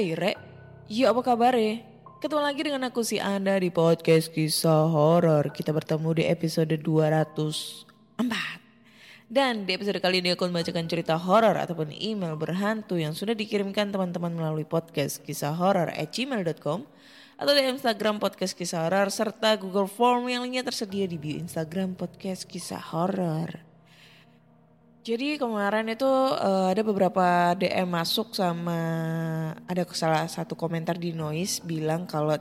Hai Rek, yuk apa kabar ya? Ketemu lagi dengan aku si Anda di podcast kisah horor. Kita bertemu di episode 204. Dan di episode kali ini aku membacakan cerita horor ataupun email berhantu yang sudah dikirimkan teman-teman melalui podcast kisah horor at gmail.com atau di Instagram podcast kisah horor serta Google Form yang lainnya tersedia di bio Instagram podcast kisah horor. Jadi kemarin itu eh, ada beberapa DM masuk sama ada salah satu komentar di Noise bilang kalau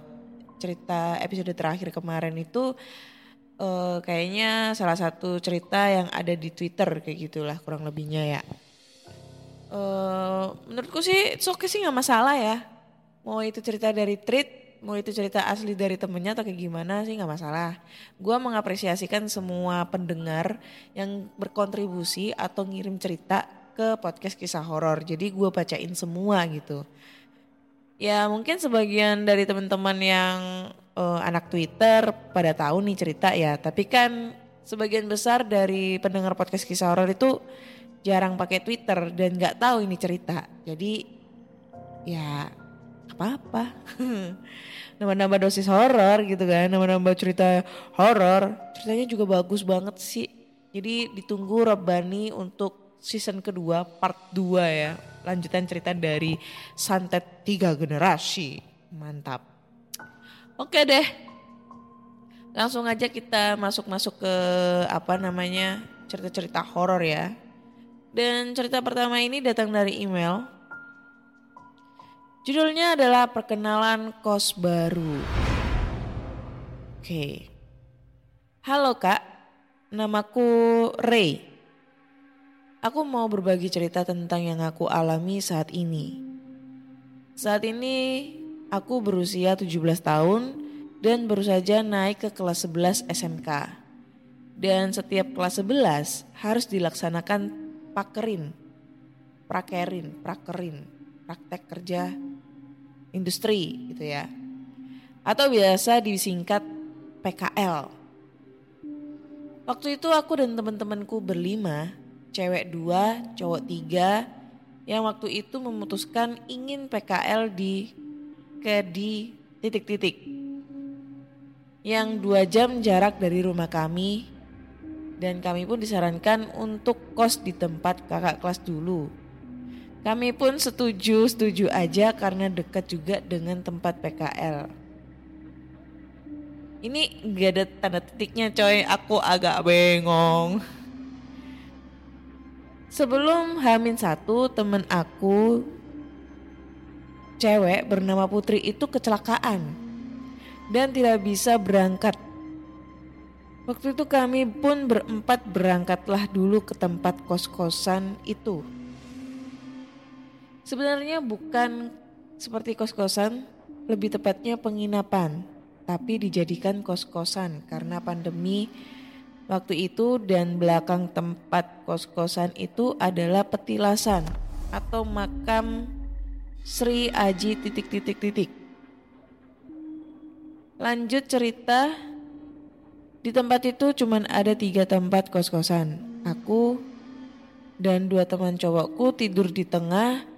cerita episode terakhir kemarin itu eh, kayaknya salah satu cerita yang ada di Twitter kayak gitulah kurang lebihnya ya. Eh, menurutku sih it's okay sih nggak masalah ya. Mau itu cerita dari tweet, mau itu cerita asli dari temennya atau kayak gimana sih nggak masalah. Gua mengapresiasikan semua pendengar yang berkontribusi atau ngirim cerita ke podcast kisah horor. Jadi gue bacain semua gitu. Ya mungkin sebagian dari teman-teman yang eh, anak Twitter pada tahu nih cerita ya. Tapi kan sebagian besar dari pendengar podcast kisah horor itu jarang pakai Twitter dan nggak tahu ini cerita. Jadi ya apa-apa. Nambah-nambah dosis horor gitu kan, nambah-nambah cerita horor. Ceritanya juga bagus banget sih. Jadi ditunggu Robani untuk season kedua part 2 ya. Lanjutan cerita dari Santet Tiga Generasi. Mantap. Oke deh. Langsung aja kita masuk-masuk ke apa namanya cerita-cerita horor ya. Dan cerita pertama ini datang dari email Judulnya adalah perkenalan kos baru. Oke. Halo kak, namaku Ray. Aku mau berbagi cerita tentang yang aku alami saat ini. Saat ini aku berusia 17 tahun dan baru saja naik ke kelas 11 SMK. Dan setiap kelas 11 harus dilaksanakan pakerin, prakerin, prakerin, praktek kerja industri gitu ya. Atau biasa disingkat PKL. Waktu itu aku dan teman-temanku berlima, cewek dua, cowok tiga, yang waktu itu memutuskan ingin PKL di ke di titik-titik. Yang dua jam jarak dari rumah kami dan kami pun disarankan untuk kos di tempat kakak kelas dulu. Kami pun setuju-setuju aja karena dekat juga dengan tempat PKL. Ini gak ada tanda titiknya coy, aku agak bengong. Sebelum Hamin satu temen aku cewek bernama Putri itu kecelakaan dan tidak bisa berangkat. Waktu itu kami pun berempat berangkatlah dulu ke tempat kos-kosan itu. Sebenarnya bukan seperti kos-kosan, lebih tepatnya penginapan, tapi dijadikan kos-kosan karena pandemi waktu itu dan belakang tempat kos-kosan itu adalah petilasan atau makam Sri Aji titik-titik-titik. Lanjut cerita, di tempat itu cuman ada tiga tempat kos-kosan. Aku dan dua teman cowokku tidur di tengah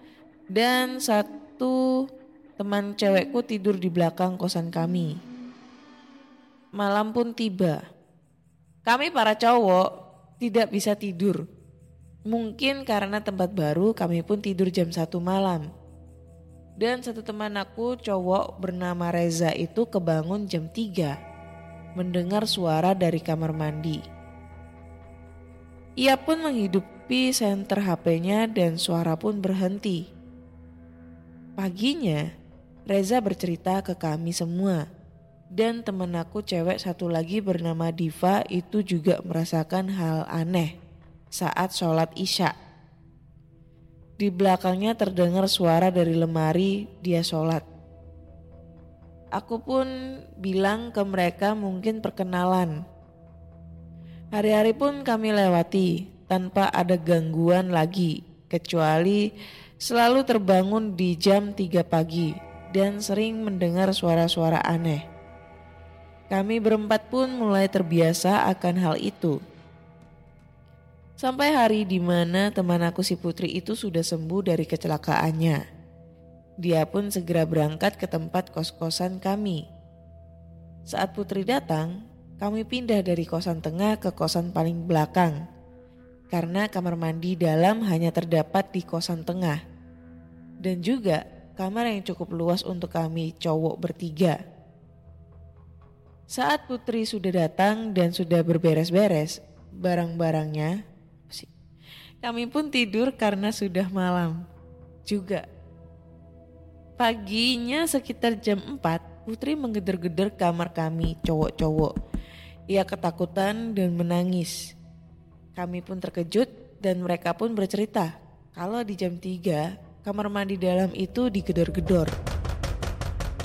dan satu teman cewekku tidur di belakang kosan kami. Malam pun tiba. Kami para cowok tidak bisa tidur. Mungkin karena tempat baru kami pun tidur jam satu malam. Dan satu teman aku cowok bernama Reza itu kebangun jam 3 mendengar suara dari kamar mandi. Ia pun menghidupi senter HP-nya dan suara pun berhenti. Paginya, Reza bercerita ke kami semua. Dan temen aku cewek satu lagi bernama Diva itu juga merasakan hal aneh saat sholat isya. Di belakangnya terdengar suara dari lemari dia sholat. Aku pun bilang ke mereka mungkin perkenalan. Hari-hari pun kami lewati tanpa ada gangguan lagi kecuali selalu terbangun di jam 3 pagi dan sering mendengar suara-suara aneh. Kami berempat pun mulai terbiasa akan hal itu. Sampai hari di mana teman aku si Putri itu sudah sembuh dari kecelakaannya. Dia pun segera berangkat ke tempat kos-kosan kami. Saat Putri datang, kami pindah dari kosan tengah ke kosan paling belakang. Karena kamar mandi dalam hanya terdapat di kosan tengah. Dan juga kamar yang cukup luas untuk kami cowok bertiga. Saat Putri sudah datang dan sudah berberes-beres barang-barangnya, kami pun tidur karena sudah malam juga. Paginya sekitar jam 4, Putri menggeder-geder kamar kami cowok-cowok. Ia ketakutan dan menangis. Kami pun terkejut dan mereka pun bercerita kalau di jam 3 kamar mandi dalam itu digedor-gedor.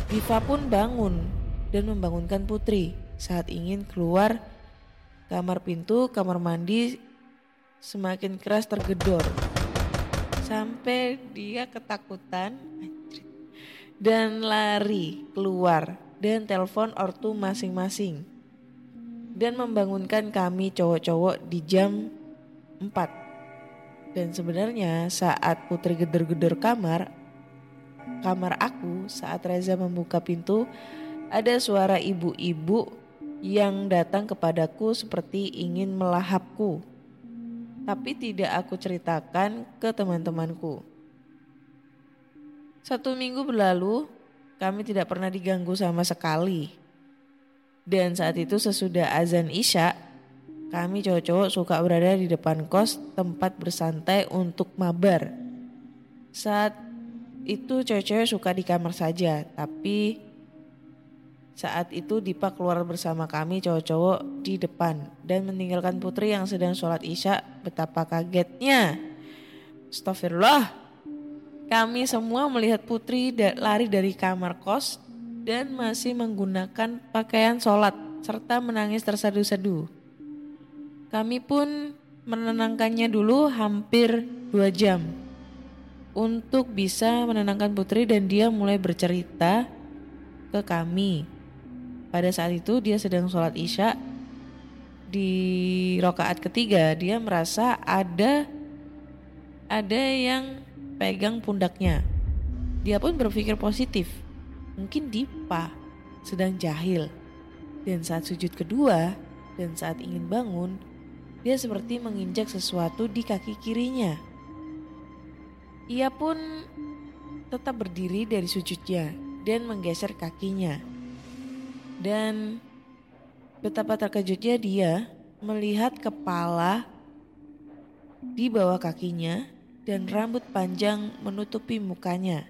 Diva pun bangun dan membangunkan Putri saat ingin keluar kamar pintu kamar mandi semakin keras tergedor. Sampai dia ketakutan dan lari keluar dan telepon ortu masing-masing. Dan membangunkan kami cowok-cowok di jam 4 dan sebenarnya saat Putri geder-geder kamar kamar aku saat Reza membuka pintu ada suara ibu-ibu yang datang kepadaku seperti ingin melahapku. Tapi tidak aku ceritakan ke teman-temanku. Satu minggu berlalu, kami tidak pernah diganggu sama sekali. Dan saat itu sesudah azan isya, kami cowok-cowok suka berada di depan kos tempat bersantai untuk mabar. Saat itu cewek-cewek suka di kamar saja, tapi saat itu Dipa keluar bersama kami cowok-cowok di depan dan meninggalkan Putri yang sedang sholat isya betapa kagetnya. Astagfirullah. Kami semua melihat Putri lari dari kamar kos dan masih menggunakan pakaian sholat serta menangis tersadu-sadu. Kami pun menenangkannya dulu hampir dua jam untuk bisa menenangkan Putri dan dia mulai bercerita ke kami pada saat itu dia sedang sholat isya di rokaat ketiga dia merasa ada ada yang pegang pundaknya. Dia pun berpikir positif. Mungkin Dipa sedang jahil. Dan saat sujud kedua dan saat ingin bangun, dia seperti menginjak sesuatu di kaki kirinya. Ia pun tetap berdiri dari sujudnya dan menggeser kakinya. Dan betapa terkejutnya dia melihat kepala di bawah kakinya dan rambut panjang menutupi mukanya.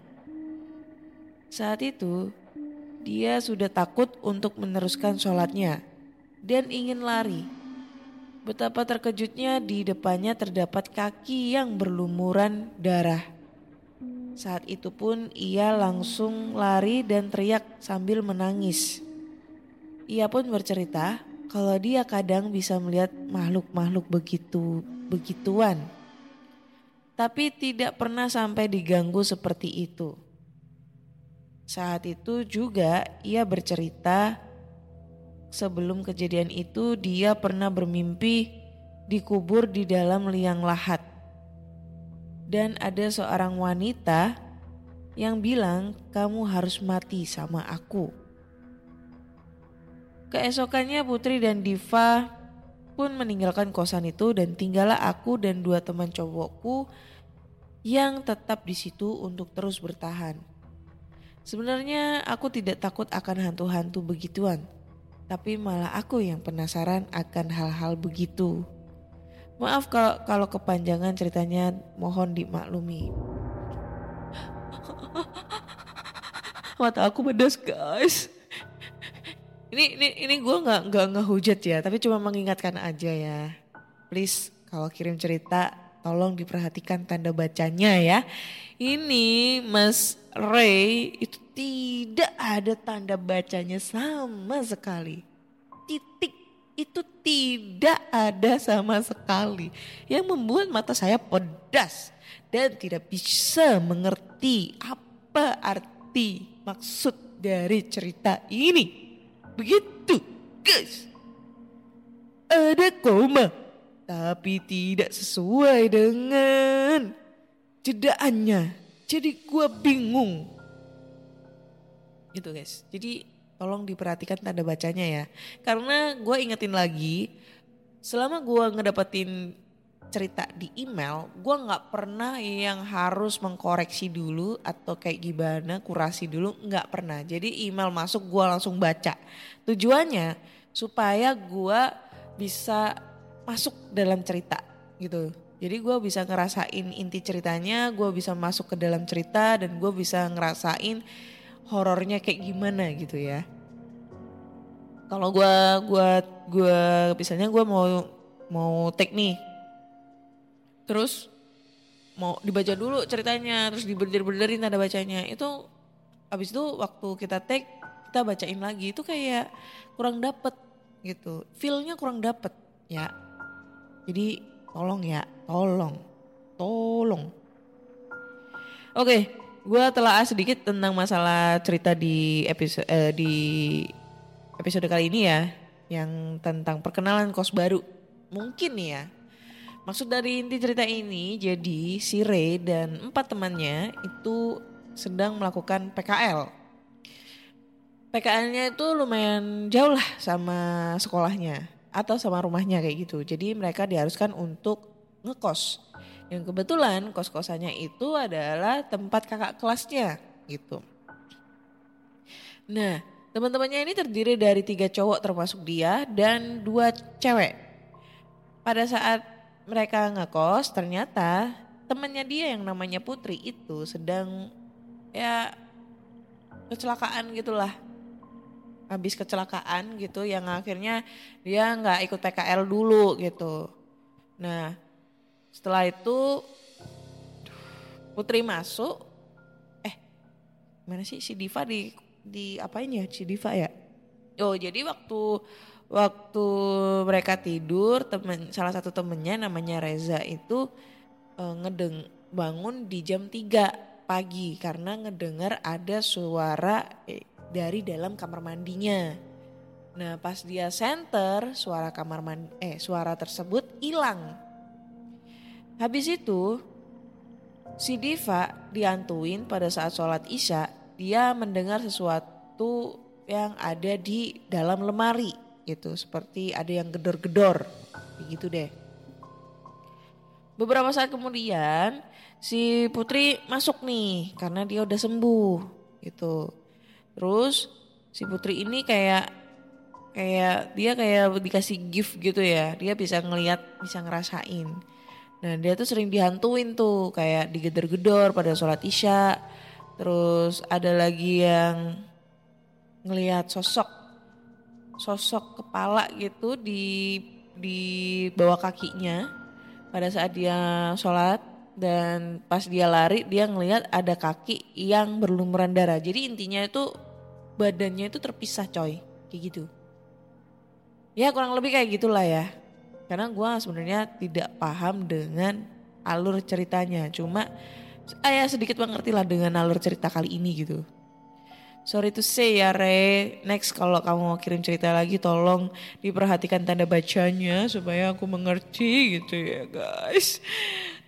Saat itu, dia sudah takut untuk meneruskan sholatnya dan ingin lari. Betapa terkejutnya di depannya terdapat kaki yang berlumuran darah. Saat itu pun ia langsung lari dan teriak sambil menangis. Ia pun bercerita kalau dia kadang bisa melihat makhluk-makhluk begitu begituan. Tapi tidak pernah sampai diganggu seperti itu. Saat itu juga ia bercerita sebelum kejadian itu dia pernah bermimpi dikubur di dalam liang lahat. Dan ada seorang wanita yang bilang kamu harus mati sama aku. Keesokannya Putri dan Diva pun meninggalkan kosan itu dan tinggallah aku dan dua teman cowokku yang tetap di situ untuk terus bertahan. Sebenarnya aku tidak takut akan hantu-hantu begituan, tapi malah aku yang penasaran akan hal-hal begitu. Maaf kalau kalau kepanjangan ceritanya mohon dimaklumi. Mata aku pedas guys. Ini ini ini gue nggak nggak ngehujat ya, tapi cuma mengingatkan aja ya. Please kalau kirim cerita tolong diperhatikan tanda bacanya ya. Ini Mas Ray itu tidak ada tanda bacanya sama sekali. Titik itu tidak ada sama sekali yang membuat mata saya pedas dan tidak bisa mengerti apa arti maksud dari cerita ini. Begitu, guys. Ada koma, tapi tidak sesuai dengan jedaannya. Jadi gua bingung. Gitu guys. Jadi tolong diperhatikan tanda bacanya ya. Karena gue ingetin lagi, selama gue ngedapetin cerita di email, gue nggak pernah yang harus mengkoreksi dulu atau kayak gimana, kurasi dulu, nggak pernah. Jadi email masuk gue langsung baca. Tujuannya supaya gue bisa masuk dalam cerita gitu. Jadi gue bisa ngerasain inti ceritanya, gue bisa masuk ke dalam cerita dan gue bisa ngerasain horornya kayak gimana gitu ya. Kalau gue gua gua misalnya gue mau mau take nih, terus mau dibaca dulu ceritanya, terus dibener-benerin tanda bacanya itu abis itu waktu kita take kita bacain lagi itu kayak kurang dapet gitu, feelnya kurang dapet ya. Jadi tolong ya, tolong, tolong. Oke, gue telah sedikit tentang masalah cerita di episode eh, di episode kali ini ya, yang tentang perkenalan kos baru. Mungkin ya. Maksud dari inti cerita ini jadi si Ray dan empat temannya itu sedang melakukan PKL. PKL-nya itu lumayan jauh lah sama sekolahnya atau sama rumahnya kayak gitu. Jadi mereka diharuskan untuk ngekos. Yang kebetulan kos-kosannya itu adalah tempat kakak kelasnya gitu. Nah teman-temannya ini terdiri dari tiga cowok termasuk dia dan dua cewek. Pada saat mereka ngekos ternyata temannya dia yang namanya Putri itu sedang ya kecelakaan gitulah habis kecelakaan gitu yang akhirnya dia nggak ikut PKL dulu gitu. Nah setelah itu Putri masuk, eh mana sih si Diva di di apain ya si Diva ya? Oh jadi waktu waktu mereka tidur temen salah satu temennya namanya Reza itu eh, ngedeng bangun di jam 3 pagi karena ngedengar ada suara eh, dari dalam kamar mandinya. Nah pas dia center suara kamar mandi eh suara tersebut hilang Habis itu si Diva diantuin pada saat sholat isya dia mendengar sesuatu yang ada di dalam lemari gitu seperti ada yang gedor-gedor begitu deh. Beberapa saat kemudian si Putri masuk nih karena dia udah sembuh gitu. Terus si Putri ini kayak kayak dia kayak dikasih gift gitu ya. Dia bisa ngelihat, bisa ngerasain. Nah dia tuh sering dihantuin tuh kayak digedor-gedor pada sholat isya. Terus ada lagi yang ngelihat sosok sosok kepala gitu di di bawah kakinya pada saat dia sholat dan pas dia lari dia ngelihat ada kaki yang berlumuran darah. Jadi intinya itu badannya itu terpisah coy kayak gitu. Ya kurang lebih kayak gitulah ya. Karena gue sebenarnya tidak paham dengan alur ceritanya. Cuma saya sedikit mengerti lah dengan alur cerita kali ini gitu. Sorry to say ya Re, next kalau kamu mau kirim cerita lagi tolong diperhatikan tanda bacanya supaya aku mengerti gitu ya guys.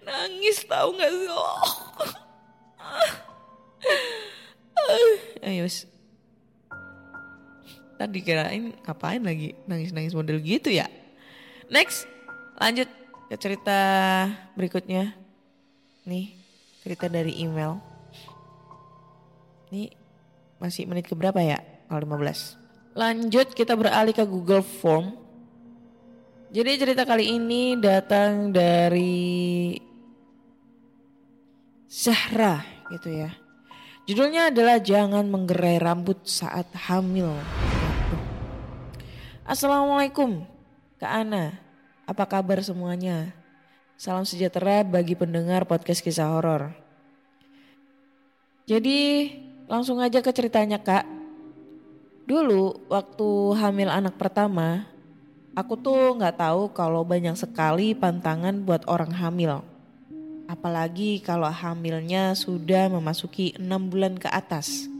Nangis tahu gak sih? Oh. Ayo Tadi kirain ngapain lagi nangis-nangis model gitu ya? Next, lanjut ke cerita berikutnya. Nih, cerita dari email. Nih, masih menit keberapa ya? Kalau 15. Lanjut kita beralih ke Google Form. Jadi cerita kali ini datang dari Zahra gitu ya. Judulnya adalah Jangan Menggerai Rambut Saat Hamil. Assalamualaikum Kak Ana, apa kabar semuanya? Salam sejahtera bagi pendengar podcast kisah horor. Jadi langsung aja ke ceritanya kak. Dulu waktu hamil anak pertama, aku tuh nggak tahu kalau banyak sekali pantangan buat orang hamil. Apalagi kalau hamilnya sudah memasuki enam bulan ke atas.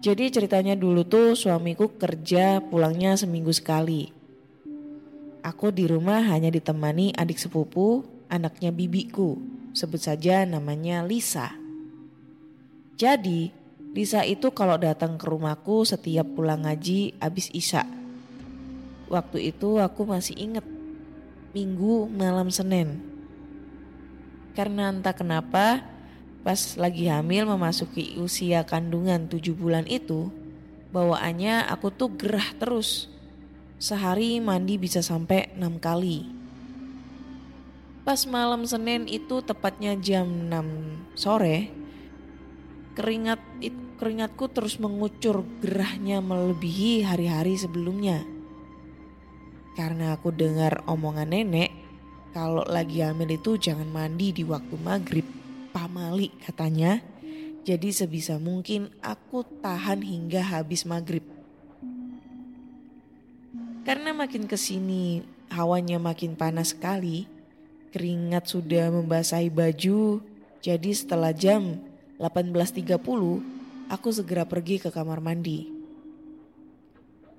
Jadi ceritanya dulu tuh suamiku kerja pulangnya seminggu sekali. Aku di rumah hanya ditemani adik sepupu, anaknya bibiku. Sebut saja namanya Lisa. Jadi, Lisa itu kalau datang ke rumahku setiap pulang ngaji abis Isya. Waktu itu aku masih inget Minggu malam Senin. Karena entah kenapa pas lagi hamil memasuki usia kandungan tujuh bulan itu bawaannya aku tuh gerah terus. Sehari mandi bisa sampai enam kali. Pas malam Senin itu tepatnya jam 6 sore keringat keringatku terus mengucur gerahnya melebihi hari-hari sebelumnya. Karena aku dengar omongan nenek, kalau lagi hamil itu jangan mandi di waktu maghrib, pamali katanya. Jadi sebisa mungkin aku tahan hingga habis maghrib. Karena makin ke sini hawanya makin panas sekali, keringat sudah membasahi baju. Jadi setelah jam 18.30, aku segera pergi ke kamar mandi.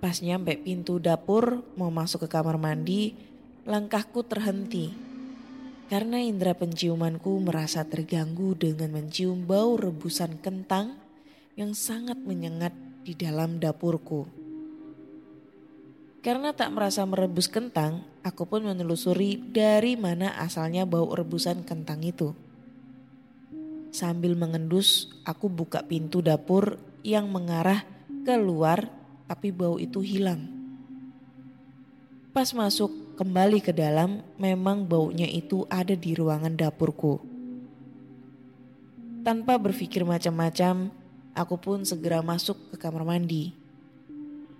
Pas nyampe pintu dapur mau masuk ke kamar mandi, langkahku terhenti. Karena indera penciumanku merasa terganggu dengan mencium bau rebusan kentang yang sangat menyengat di dalam dapurku. Karena tak merasa merebus kentang, aku pun menelusuri dari mana asalnya bau rebusan kentang itu. Sambil mengendus, aku buka pintu dapur yang mengarah keluar tapi bau itu hilang. Pas masuk kembali ke dalam, memang baunya itu ada di ruangan dapurku. Tanpa berpikir macam-macam, aku pun segera masuk ke kamar mandi.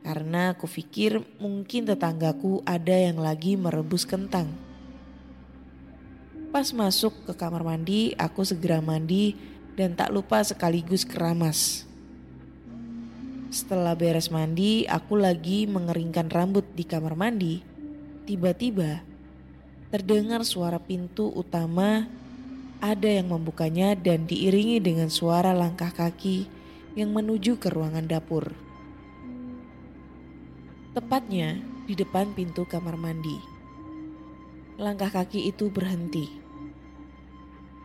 Karena aku pikir mungkin tetanggaku ada yang lagi merebus kentang. Pas masuk ke kamar mandi, aku segera mandi dan tak lupa sekaligus keramas. Setelah beres mandi, aku lagi mengeringkan rambut di kamar mandi. Tiba-tiba terdengar suara pintu utama ada yang membukanya dan diiringi dengan suara langkah kaki yang menuju ke ruangan dapur. Tepatnya di depan pintu kamar mandi. Langkah kaki itu berhenti.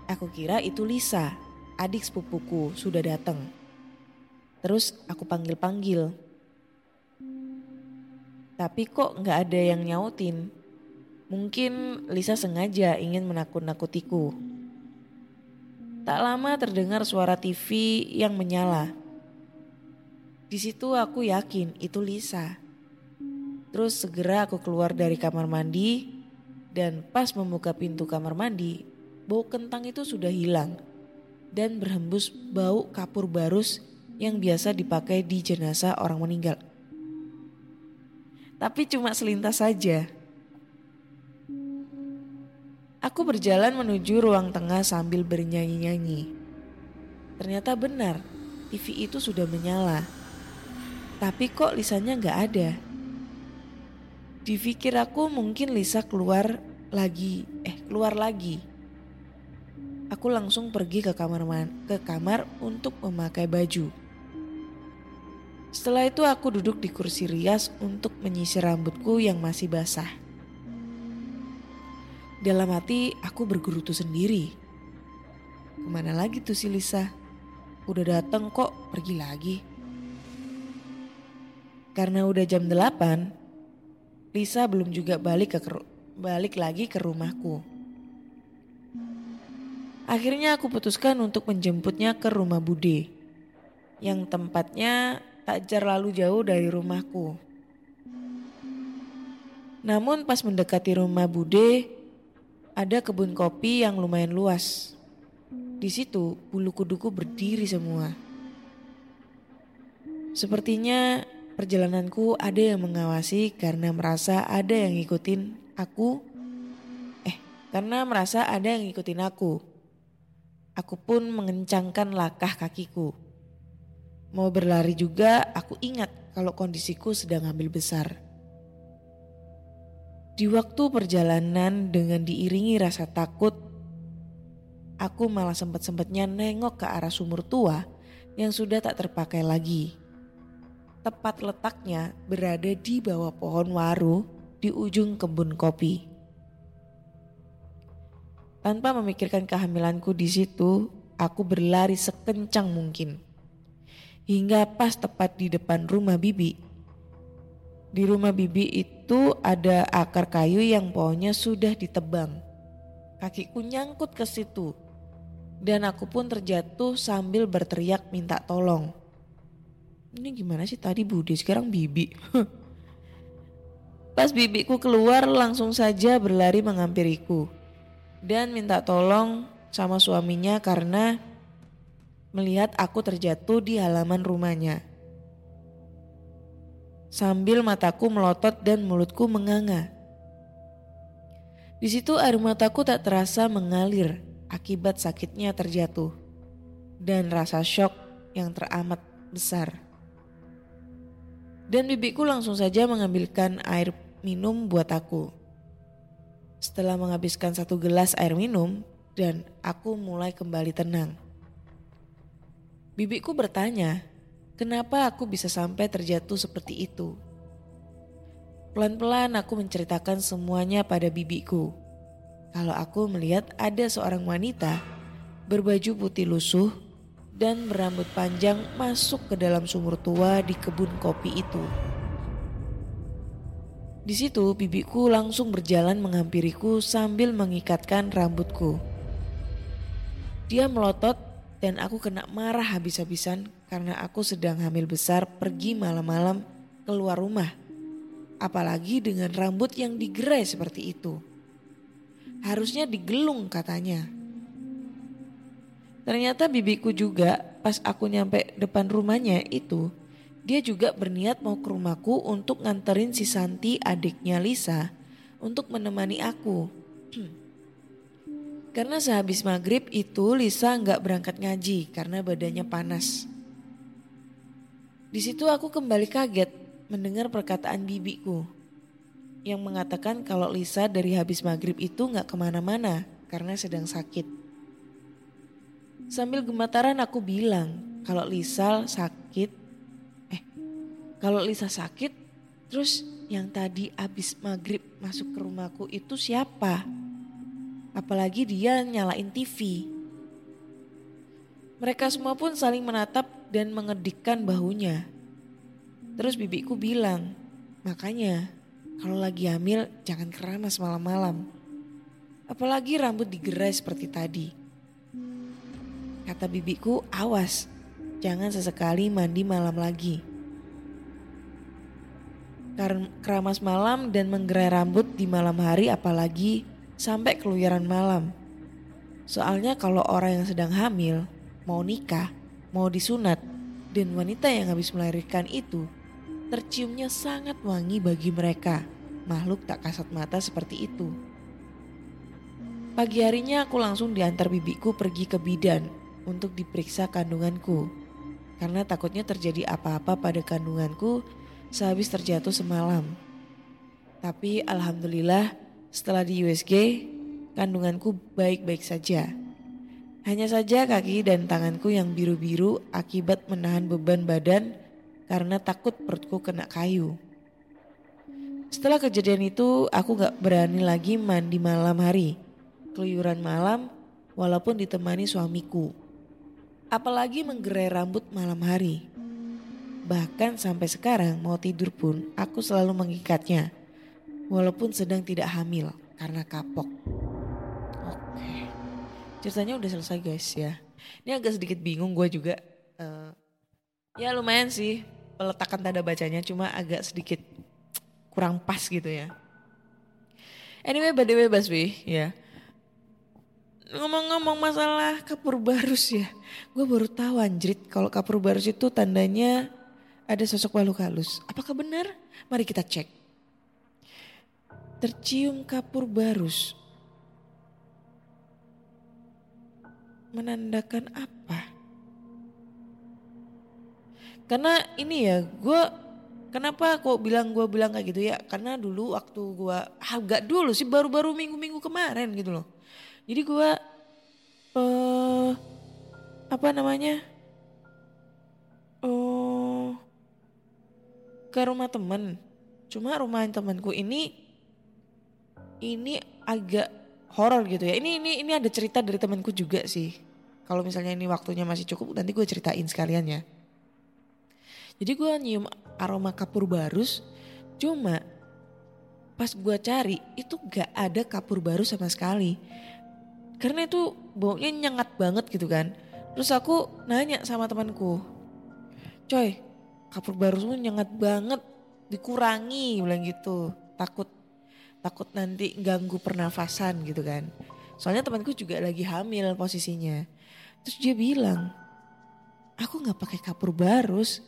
Aku kira itu Lisa, adik sepupuku sudah datang. Terus aku panggil-panggil. Tapi kok nggak ada yang nyautin. Mungkin Lisa sengaja ingin menakut-nakutiku. Tak lama terdengar suara TV yang menyala. Di situ aku yakin itu Lisa. Terus segera aku keluar dari kamar mandi dan pas membuka pintu kamar mandi, bau kentang itu sudah hilang dan berhembus bau kapur barus yang biasa dipakai di jenazah orang meninggal. Tapi cuma selintas saja. Aku berjalan menuju ruang tengah sambil bernyanyi-nyanyi. Ternyata benar, TV itu sudah menyala. Tapi kok Lisanya nggak ada. Dipikir aku mungkin Lisa keluar lagi, eh keluar lagi aku langsung pergi ke kamar ke kamar untuk memakai baju. Setelah itu aku duduk di kursi rias untuk menyisir rambutku yang masih basah. Dalam hati aku bergerutu sendiri. Ke mana lagi tuh si Lisa? Udah dateng kok pergi lagi. Karena udah jam 8, Lisa belum juga balik ke balik lagi ke rumahku. Akhirnya aku putuskan untuk menjemputnya ke rumah Bude. Yang tempatnya tak jar lalu jauh dari rumahku. Namun pas mendekati rumah Bude, ada kebun kopi yang lumayan luas. Di situ bulu kuduku berdiri semua. Sepertinya perjalananku ada yang mengawasi karena merasa ada yang ngikutin aku. Eh, karena merasa ada yang ngikutin aku. Aku pun mengencangkan langkah kakiku. Mau berlari juga, aku ingat kalau kondisiku sedang hamil besar. Di waktu perjalanan dengan diiringi rasa takut, aku malah sempat-sempatnya nengok ke arah sumur tua yang sudah tak terpakai lagi. Tepat letaknya berada di bawah pohon waru di ujung kebun kopi. Tanpa memikirkan kehamilanku di situ, aku berlari sekencang mungkin. Hingga pas tepat di depan rumah bibi, di rumah bibi itu ada akar kayu yang pohonnya sudah ditebang. Kakiku nyangkut ke situ. Dan aku pun terjatuh sambil berteriak minta tolong. Ini gimana sih tadi Budi sekarang bibi. Pas bibiku keluar langsung saja berlari menghampiriku. Dan minta tolong sama suaminya karena melihat aku terjatuh di halaman rumahnya sambil mataku melotot dan mulutku menganga. Di situ air mataku tak terasa mengalir akibat sakitnya terjatuh dan rasa shock yang teramat besar. Dan bibiku langsung saja mengambilkan air minum buat aku. Setelah menghabiskan satu gelas air minum dan aku mulai kembali tenang. Bibiku bertanya, Kenapa aku bisa sampai terjatuh seperti itu? Pelan-pelan aku menceritakan semuanya pada bibiku. Kalau aku melihat ada seorang wanita berbaju putih lusuh dan berambut panjang masuk ke dalam sumur tua di kebun kopi itu. Di situ bibiku langsung berjalan menghampiriku sambil mengikatkan rambutku. Dia melotot dan aku kena marah habis-habisan karena aku sedang hamil besar pergi malam-malam keluar rumah. Apalagi dengan rambut yang digerai seperti itu. Harusnya digelung katanya. Ternyata bibiku juga pas aku nyampe depan rumahnya itu, dia juga berniat mau ke rumahku untuk nganterin si Santi adiknya Lisa untuk menemani aku. Karena sehabis maghrib itu Lisa nggak berangkat ngaji karena badannya panas. Di situ aku kembali kaget mendengar perkataan bibiku yang mengatakan kalau Lisa dari habis maghrib itu nggak ke mana-mana karena sedang sakit. Sambil gemetaran aku bilang kalau Lisa sakit, eh kalau Lisa sakit terus yang tadi habis maghrib masuk ke rumahku itu siapa? Apalagi dia nyalain TV. Mereka semua pun saling menatap dan mengedikkan bahunya. Terus bibiku bilang, makanya kalau lagi hamil jangan keramas malam-malam. Apalagi rambut digerai seperti tadi. Kata bibiku, awas, jangan sesekali mandi malam lagi. Karena keramas malam dan menggerai rambut di malam hari apalagi sampai keluyuran malam. Soalnya kalau orang yang sedang hamil mau nikah, mau disunat, dan wanita yang habis melahirkan itu terciumnya sangat wangi bagi mereka, makhluk tak kasat mata seperti itu. Pagi harinya aku langsung diantar bibiku pergi ke bidan untuk diperiksa kandunganku. Karena takutnya terjadi apa-apa pada kandunganku sehabis terjatuh semalam. Tapi alhamdulillah setelah di USG, kandunganku baik-baik saja. Hanya saja kaki dan tanganku yang biru-biru akibat menahan beban badan karena takut perutku kena kayu. Setelah kejadian itu aku gak berani lagi mandi malam hari. Keluyuran malam walaupun ditemani suamiku. Apalagi menggerai rambut malam hari. Bahkan sampai sekarang mau tidur pun aku selalu mengikatnya. Walaupun sedang tidak hamil karena kapok. Ceritanya udah selesai guys ya. Ini agak sedikit bingung gue juga. Uh, ya lumayan sih peletakan tanda bacanya cuma agak sedikit kurang pas gitu ya. Anyway, by the way Baswi, ya. Ngomong-ngomong masalah kapur barus ya. Gue baru tahu anjrit kalau kapur barus itu tandanya ada sosok makhluk halus. Apakah benar? Mari kita cek. Tercium kapur barus. Menandakan apa? Karena ini ya, gue kenapa kok bilang gue bilang kayak gitu ya? Karena dulu waktu gue, agak dulu sih baru-baru minggu-minggu kemarin gitu loh. Jadi gue, eh apa namanya? Oh, ke rumah temen. Cuma rumah temanku ini, ini agak horor gitu ya. Ini ini ini ada cerita dari temanku juga sih. Kalau misalnya ini waktunya masih cukup, nanti gue ceritain sekalian ya. Jadi gue nyium aroma kapur barus, cuma pas gue cari itu gak ada kapur baru sama sekali. Karena itu baunya nyengat banget gitu kan. Terus aku nanya sama temanku, coy kapur barusmu nyengat banget, dikurangi bilang gitu. Takut takut nanti ganggu pernafasan gitu kan. Soalnya temanku juga lagi hamil posisinya. Terus dia bilang, aku nggak pakai kapur barus,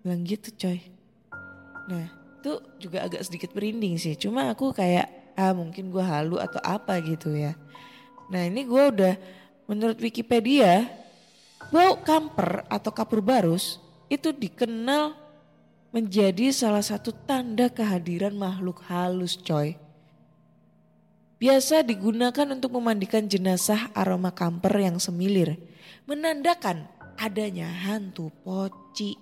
bilang gitu coy. Nah itu juga agak sedikit merinding sih. Cuma aku kayak ah mungkin gue halu atau apa gitu ya. Nah ini gue udah menurut Wikipedia bau kamper atau kapur barus itu dikenal menjadi salah satu tanda kehadiran makhluk halus coy. Biasa digunakan untuk memandikan jenazah aroma kamper yang semilir. Menandakan adanya hantu poci.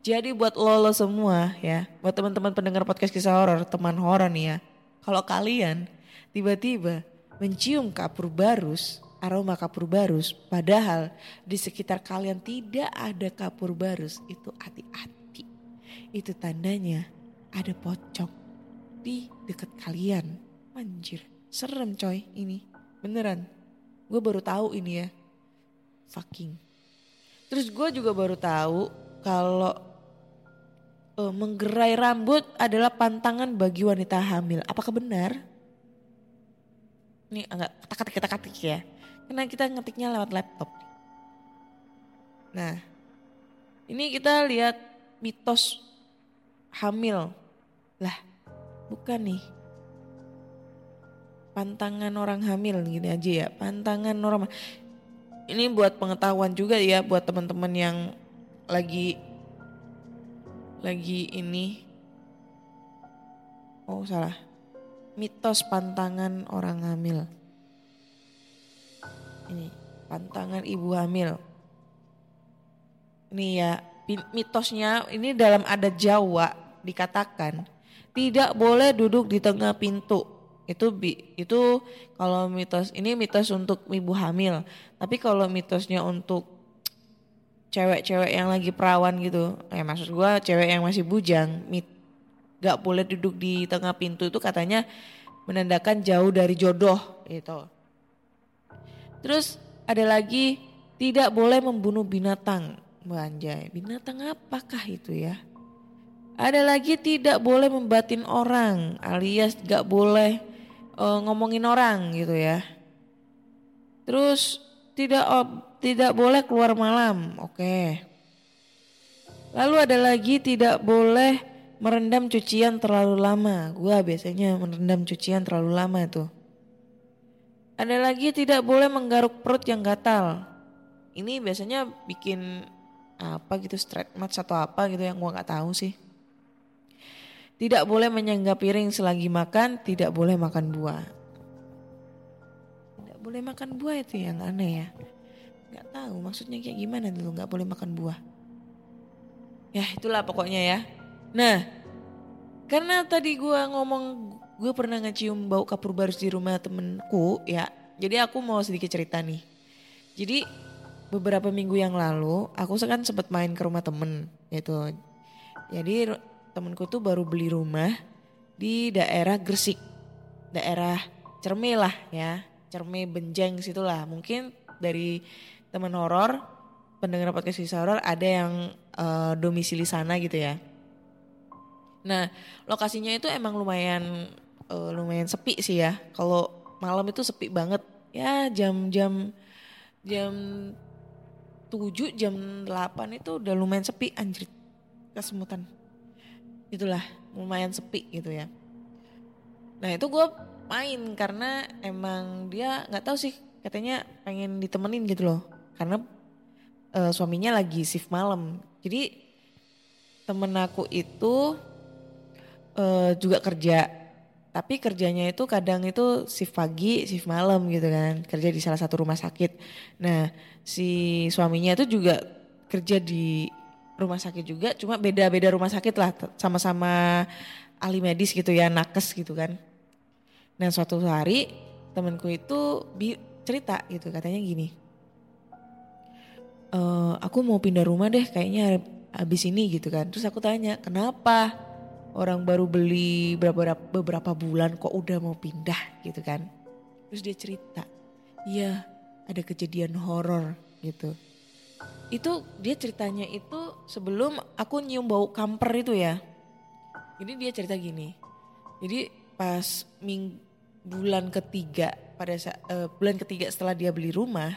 Jadi buat lolo semua ya, buat teman-teman pendengar podcast kisah horor, teman horor nih ya. Kalau kalian tiba-tiba mencium kapur barus, aroma kapur barus, padahal di sekitar kalian tidak ada kapur barus, itu hati-hati. Itu tandanya ada pocong di dekat kalian. Anjir, serem coy ini. Beneran. Gue baru tahu ini ya. Fucking. Terus gue juga baru tahu kalau uh, menggerai rambut adalah pantangan bagi wanita hamil. Apakah benar? Ini agak ketak-ketik ketak-ketik ya. Karena kita ngetiknya lewat laptop. Nah, ini kita lihat mitos hamil. Lah, bukan nih. Pantangan orang hamil gini aja ya. Pantangan orang ini buat pengetahuan juga ya buat teman-teman yang lagi lagi ini oh salah mitos pantangan orang hamil ini pantangan ibu hamil ini ya mitosnya ini dalam adat Jawa dikatakan tidak boleh duduk di tengah pintu. Itu itu kalau mitos ini mitos untuk ibu hamil. Tapi kalau mitosnya untuk cewek-cewek yang lagi perawan gitu eh maksud gue cewek yang masih bujang mit gak boleh duduk di tengah pintu itu katanya menandakan jauh dari jodoh itu terus ada lagi tidak boleh membunuh binatang Banjai, binatang apakah itu ya ada lagi tidak boleh membatin orang alias gak boleh uh, ngomongin orang gitu ya. Terus tidak tidak boleh keluar malam. Oke. Lalu ada lagi tidak boleh merendam cucian terlalu lama. Gua biasanya merendam cucian terlalu lama itu. Ada lagi tidak boleh menggaruk perut yang gatal. Ini biasanya bikin apa gitu straight match atau apa gitu yang gua nggak tahu sih. Tidak boleh menyenggak piring selagi makan, tidak boleh makan buah. Tidak boleh makan buah itu yang aneh ya. Gak tahu maksudnya kayak gimana dulu gak boleh makan buah. Ya itulah pokoknya ya. Nah karena tadi gue ngomong gue pernah ngecium bau kapur barus di rumah temenku ya. Jadi aku mau sedikit cerita nih. Jadi beberapa minggu yang lalu aku kan sempat main ke rumah temen gitu. Jadi temenku tuh baru beli rumah di daerah Gresik. Daerah Cerme lah ya. Cerme Benjeng situlah. Mungkin dari teman horor, pendengar podcast kisah horor ada yang uh, domisili sana gitu ya. Nah lokasinya itu emang lumayan eh, lumayan sepi sih ya. Kalau malam itu sepi banget. Ya jam-jam jam 7 jam 8 itu udah lumayan sepi anjir kesemutan. Itulah lumayan sepi gitu ya. Nah itu gue main karena emang dia nggak tahu sih katanya pengen ditemenin gitu loh. Karena eh, suaminya lagi shift malam. Jadi temen aku itu eh, juga kerja. Tapi kerjanya itu kadang itu shift pagi, shift malam gitu kan. Kerja di salah satu rumah sakit. Nah si suaminya itu juga kerja di rumah sakit juga. Cuma beda-beda rumah sakit lah. Sama-sama ahli medis gitu ya, nakes gitu kan. Nah suatu hari temenku itu bi- cerita gitu katanya gini. "Eh, aku mau pindah rumah deh kayaknya habis ini gitu kan. Terus aku tanya kenapa orang baru beli beberapa, beberapa bulan kok udah mau pindah gitu kan. Terus dia cerita, iya ada kejadian horor gitu. Itu dia ceritanya itu sebelum aku nyium bau kamper itu ya. Jadi dia cerita gini. Jadi pas ming bulan ketiga pada eh, bulan ketiga setelah dia beli rumah,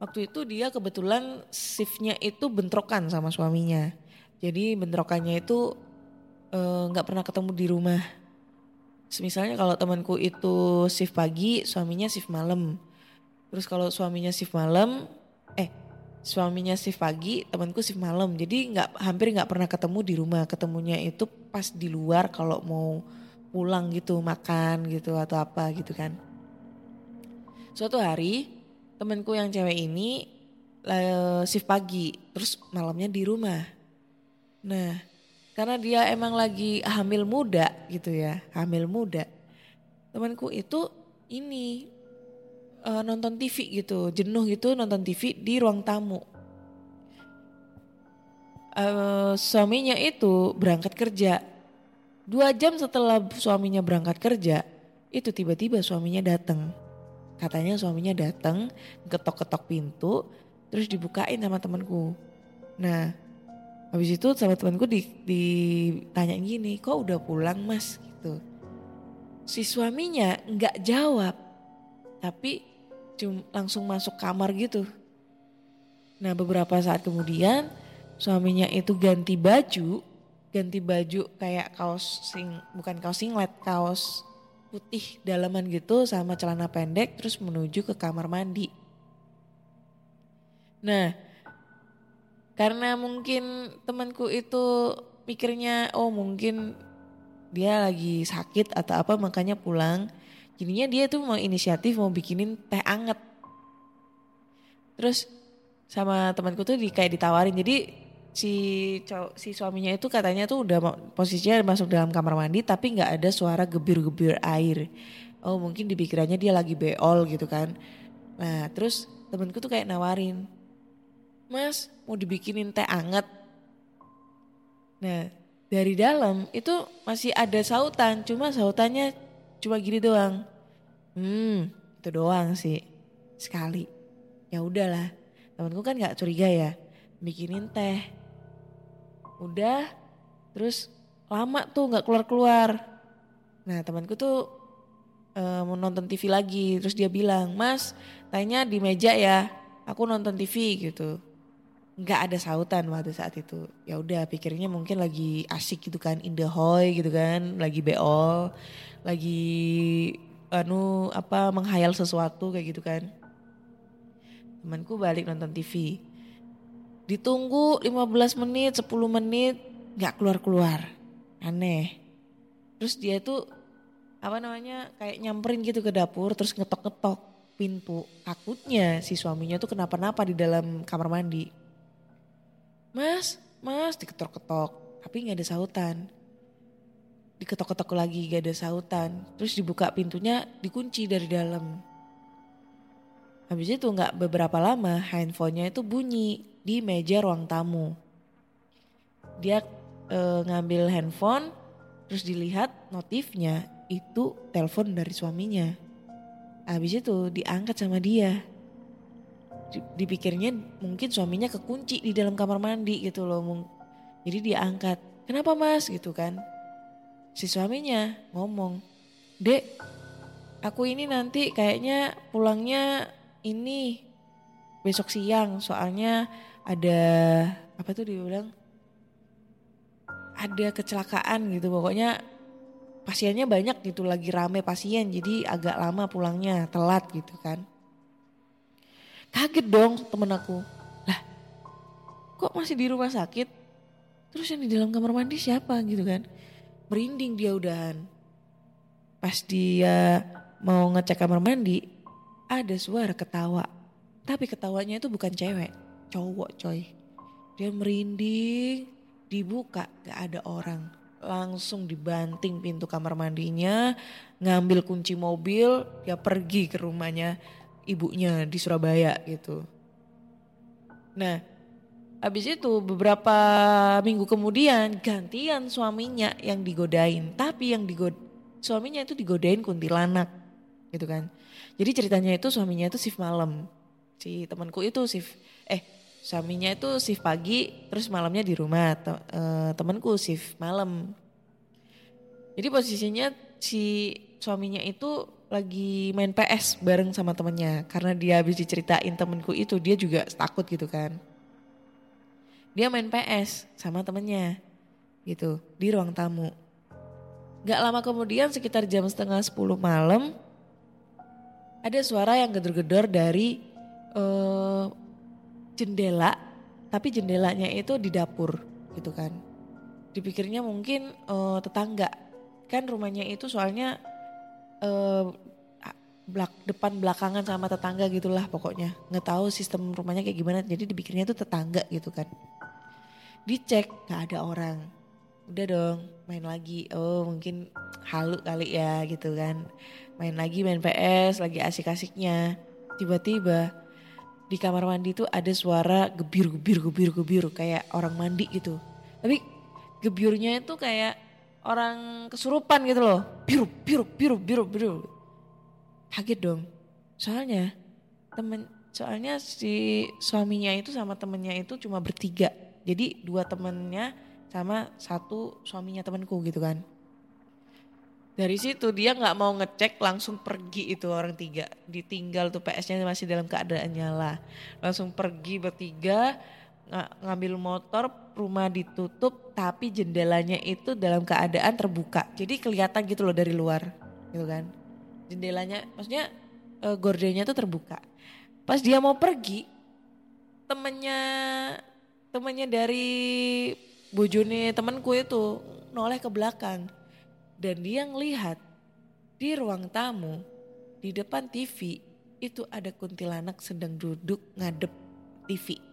waktu itu dia kebetulan shiftnya itu bentrokan sama suaminya. Jadi bentrokannya itu eh, nggak pernah ketemu di rumah. Misalnya kalau temanku itu shift pagi, suaminya shift malam. Terus kalau suaminya shift malam, eh suaminya shift pagi, temanku shift malam. Jadi nggak hampir nggak pernah ketemu di rumah. Ketemunya itu pas di luar kalau mau pulang gitu makan gitu atau apa gitu kan. Suatu hari temanku yang cewek ini eh, shift pagi, terus malamnya di rumah. Nah, karena dia emang lagi hamil muda gitu ya, hamil muda. Temanku itu ini eh, nonton TV gitu, jenuh gitu nonton TV di ruang tamu. Eh, suaminya itu berangkat kerja. Dua jam setelah suaminya berangkat kerja, itu tiba-tiba suaminya datang. Katanya suaminya datang, ketok-ketok pintu, terus dibukain sama temanku. Nah, habis itu sama temanku di, gini, kok udah pulang mas? Gitu. Si suaminya nggak jawab, tapi cum, langsung masuk kamar gitu. Nah beberapa saat kemudian suaminya itu ganti baju, ganti baju kayak kaos sing bukan kaos singlet, kaos putih dalaman gitu sama celana pendek terus menuju ke kamar mandi. Nah, karena mungkin temanku itu mikirnya oh mungkin dia lagi sakit atau apa makanya pulang. Jadinya dia tuh mau inisiatif mau bikinin teh anget. Terus sama temanku tuh di, kayak ditawarin. Jadi si si suaminya itu katanya tuh udah posisinya masuk dalam kamar mandi tapi nggak ada suara gebir-gebir air. Oh mungkin di pikirannya dia lagi beol gitu kan. Nah terus temanku tuh kayak nawarin, Mas mau dibikinin teh anget. Nah dari dalam itu masih ada sautan, cuma sautannya cuma gini doang. Hmm itu doang sih sekali. Ya udahlah, temanku kan nggak curiga ya, bikinin teh. Udah, terus lama tuh nggak keluar-keluar. Nah temanku tuh eh, mau nonton TV lagi, terus dia bilang, Mas, tanya di meja ya, aku nonton TV gitu. Nggak ada sautan waktu saat itu. Ya udah, pikirnya mungkin lagi asik gitu kan, in the hoy gitu kan, lagi beol, lagi anu apa menghayal sesuatu kayak gitu kan. Temanku balik nonton TV. Ditunggu 15 menit, 10 menit, nggak keluar-keluar. Aneh. Terus dia tuh apa namanya kayak nyamperin gitu ke dapur terus ngetok-ngetok pintu. Takutnya si suaminya tuh kenapa-napa di dalam kamar mandi. Mas, mas diketok-ketok tapi nggak ada sautan. Diketok-ketok lagi gak ada sautan. Terus dibuka pintunya dikunci dari dalam. Habis itu nggak beberapa lama handphonenya itu bunyi di meja ruang tamu. Dia eh, ngambil handphone terus dilihat notifnya itu telepon dari suaminya. Habis itu diangkat sama dia. Di- Dipikirnya mungkin suaminya kekunci di dalam kamar mandi gitu loh. Jadi dia angkat. Kenapa mas gitu kan. si suaminya ngomong, Dek, aku ini nanti kayaknya pulangnya ini besok siang soalnya ada apa tuh dia bilang ada kecelakaan gitu pokoknya pasiennya banyak gitu lagi rame pasien jadi agak lama pulangnya telat gitu kan kaget dong temen aku. Lah kok masih di rumah sakit? Terus yang di dalam kamar mandi siapa gitu kan? Merinding dia udahan. Pas dia mau ngecek kamar mandi ada suara ketawa. Tapi ketawanya itu bukan cewek cowok coy. Dia merinding dibuka gak ada orang. Langsung dibanting pintu kamar mandinya ngambil kunci mobil dia pergi ke rumahnya ibunya di Surabaya gitu. Nah habis itu beberapa minggu kemudian gantian suaminya yang digodain. Tapi yang digod suaminya itu digodain kuntilanak gitu kan. Jadi ceritanya itu suaminya itu shift malam. Si temanku itu shift eh suaminya itu shift pagi terus malamnya di rumah. Te, uh, temanku shift malam. Jadi posisinya si suaminya itu lagi main PS bareng sama temennya. Karena dia habis diceritain temenku itu dia juga takut gitu kan. Dia main PS sama temennya gitu di ruang tamu. Gak lama kemudian sekitar jam setengah 10 malam ada suara yang gedor-gedor dari uh, jendela. Tapi jendelanya itu di dapur gitu kan. Dipikirnya mungkin uh, tetangga. Kan rumahnya itu soalnya uh, belak depan belakangan sama tetangga gitulah pokoknya. Nggak tahu sistem rumahnya kayak gimana jadi dipikirnya itu tetangga gitu kan. Dicek gak ada orang. Udah dong main lagi. Oh mungkin halu kali ya gitu kan. Main lagi main PS lagi asik-asiknya. Tiba-tiba di kamar mandi tuh ada suara gebir gebir gebir gebir kayak orang mandi gitu. Tapi gebyurnya itu kayak orang kesurupan gitu loh biru biru biru biru biru kaget dong soalnya temen soalnya si suaminya itu sama temennya itu cuma bertiga jadi dua temennya sama satu suaminya temanku gitu kan. Dari situ dia nggak mau ngecek langsung pergi itu orang tiga. Ditinggal tuh PS-nya masih dalam keadaan nyala. Langsung pergi bertiga ng ngambil motor rumah ditutup tapi jendelanya itu dalam keadaan terbuka. Jadi kelihatan gitu loh dari luar gitu kan. Jendelanya maksudnya e, gordennya tuh terbuka. Pas dia mau pergi temennya temennya dari bojone temanku itu noleh ke belakang dan dia ngelihat di ruang tamu di depan TV itu ada kuntilanak sedang duduk ngadep TV.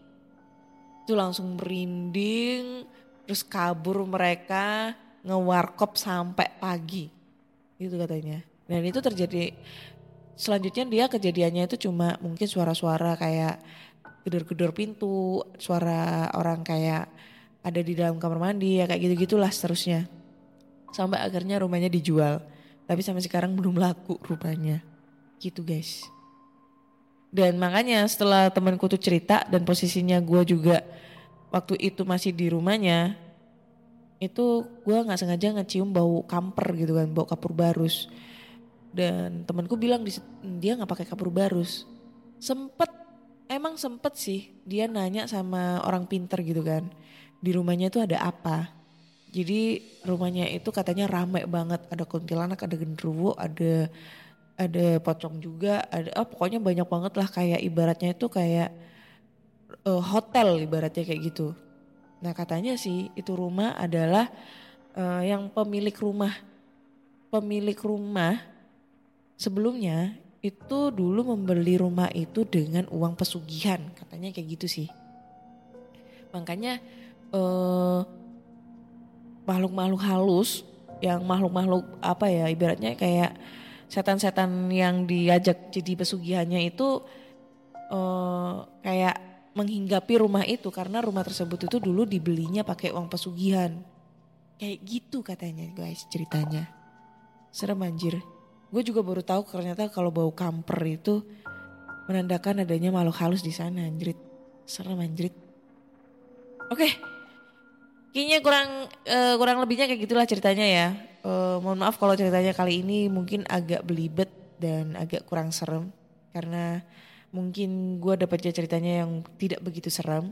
Itu langsung merinding, terus kabur mereka ngewarkop sampai pagi. Itu katanya. Dan itu terjadi selanjutnya dia kejadiannya itu cuma mungkin suara-suara kayak gedor-gedor pintu, suara orang kayak ada di dalam kamar mandi ya kayak gitu-gitulah seterusnya. Sampai akhirnya rumahnya dijual. Tapi sampai sekarang belum laku rumahnya. Gitu guys. Dan makanya setelah temanku tuh cerita dan posisinya gue juga waktu itu masih di rumahnya. Itu gue gak sengaja ngecium bau kamper gitu kan, bau kapur barus. Dan temanku bilang dia gak pakai kapur barus. Sempet, emang sempet sih dia nanya sama orang pinter gitu kan di rumahnya itu ada apa. Jadi rumahnya itu katanya rame banget, ada kuntilanak, ada genderuwo, ada ada pocong juga, ada oh, pokoknya banyak banget lah kayak ibaratnya itu kayak uh, hotel ibaratnya kayak gitu. Nah katanya sih itu rumah adalah uh, yang pemilik rumah pemilik rumah sebelumnya itu dulu membeli rumah itu dengan uang pesugihan katanya kayak gitu sih. Makanya makhluk makhluk-makhluk halus yang makhluk-makhluk apa ya ibaratnya kayak setan-setan yang diajak jadi pesugihannya itu uh, kayak menghinggapi rumah itu karena rumah tersebut itu dulu dibelinya pakai uang pesugihan. Kayak gitu katanya guys ceritanya. Serem anjir. Gue juga baru tahu ternyata kalau bau kamper itu menandakan adanya makhluk halus di sana anjrit. Serem anjrit. Oke, Kayaknya kurang uh, kurang lebihnya kayak gitulah ceritanya ya. Eh, mohon maaf kalau ceritanya kali ini mungkin agak belibet dan agak kurang serem karena mungkin gue dapatnya ceritanya yang tidak begitu serem.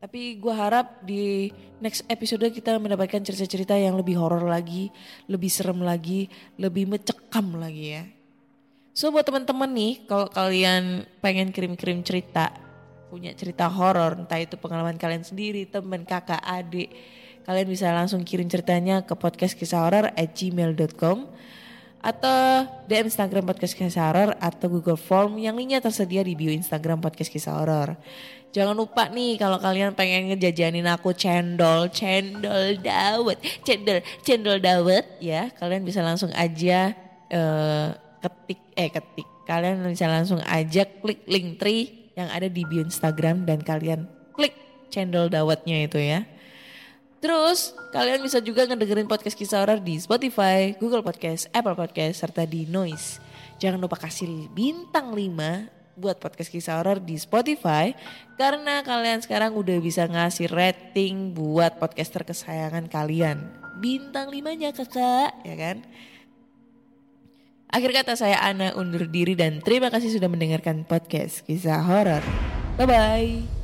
Tapi gue harap di next episode kita mendapatkan cerita-cerita yang lebih horor lagi, lebih serem lagi, lebih mencekam lagi ya. So buat teman-teman nih, kalau kalian pengen kirim-kirim cerita, punya cerita horor, entah itu pengalaman kalian sendiri, teman, kakak, adik, kalian bisa langsung kirim ceritanya ke podcast kisah horor at gmail.com atau DM Instagram podcast kisah horor atau Google Form yang linknya tersedia di bio Instagram podcast kisah horor. Jangan lupa nih kalau kalian pengen ngejajanin aku cendol, cendol dawet, cendol, cendol dawet ya, kalian bisa langsung aja eh, ketik eh ketik. Kalian bisa langsung aja klik link tree yang ada di bio Instagram dan kalian klik cendol dawetnya itu ya. Terus kalian bisa juga ngedengerin podcast kisah horor di Spotify, Google Podcast, Apple Podcast, serta di Noise. Jangan lupa kasih bintang 5 buat podcast kisah horor di Spotify karena kalian sekarang udah bisa ngasih rating buat podcaster kesayangan kalian. Bintang 5-nya kakak, ya kan? Akhir kata saya Ana undur diri dan terima kasih sudah mendengarkan podcast kisah horor. Bye-bye.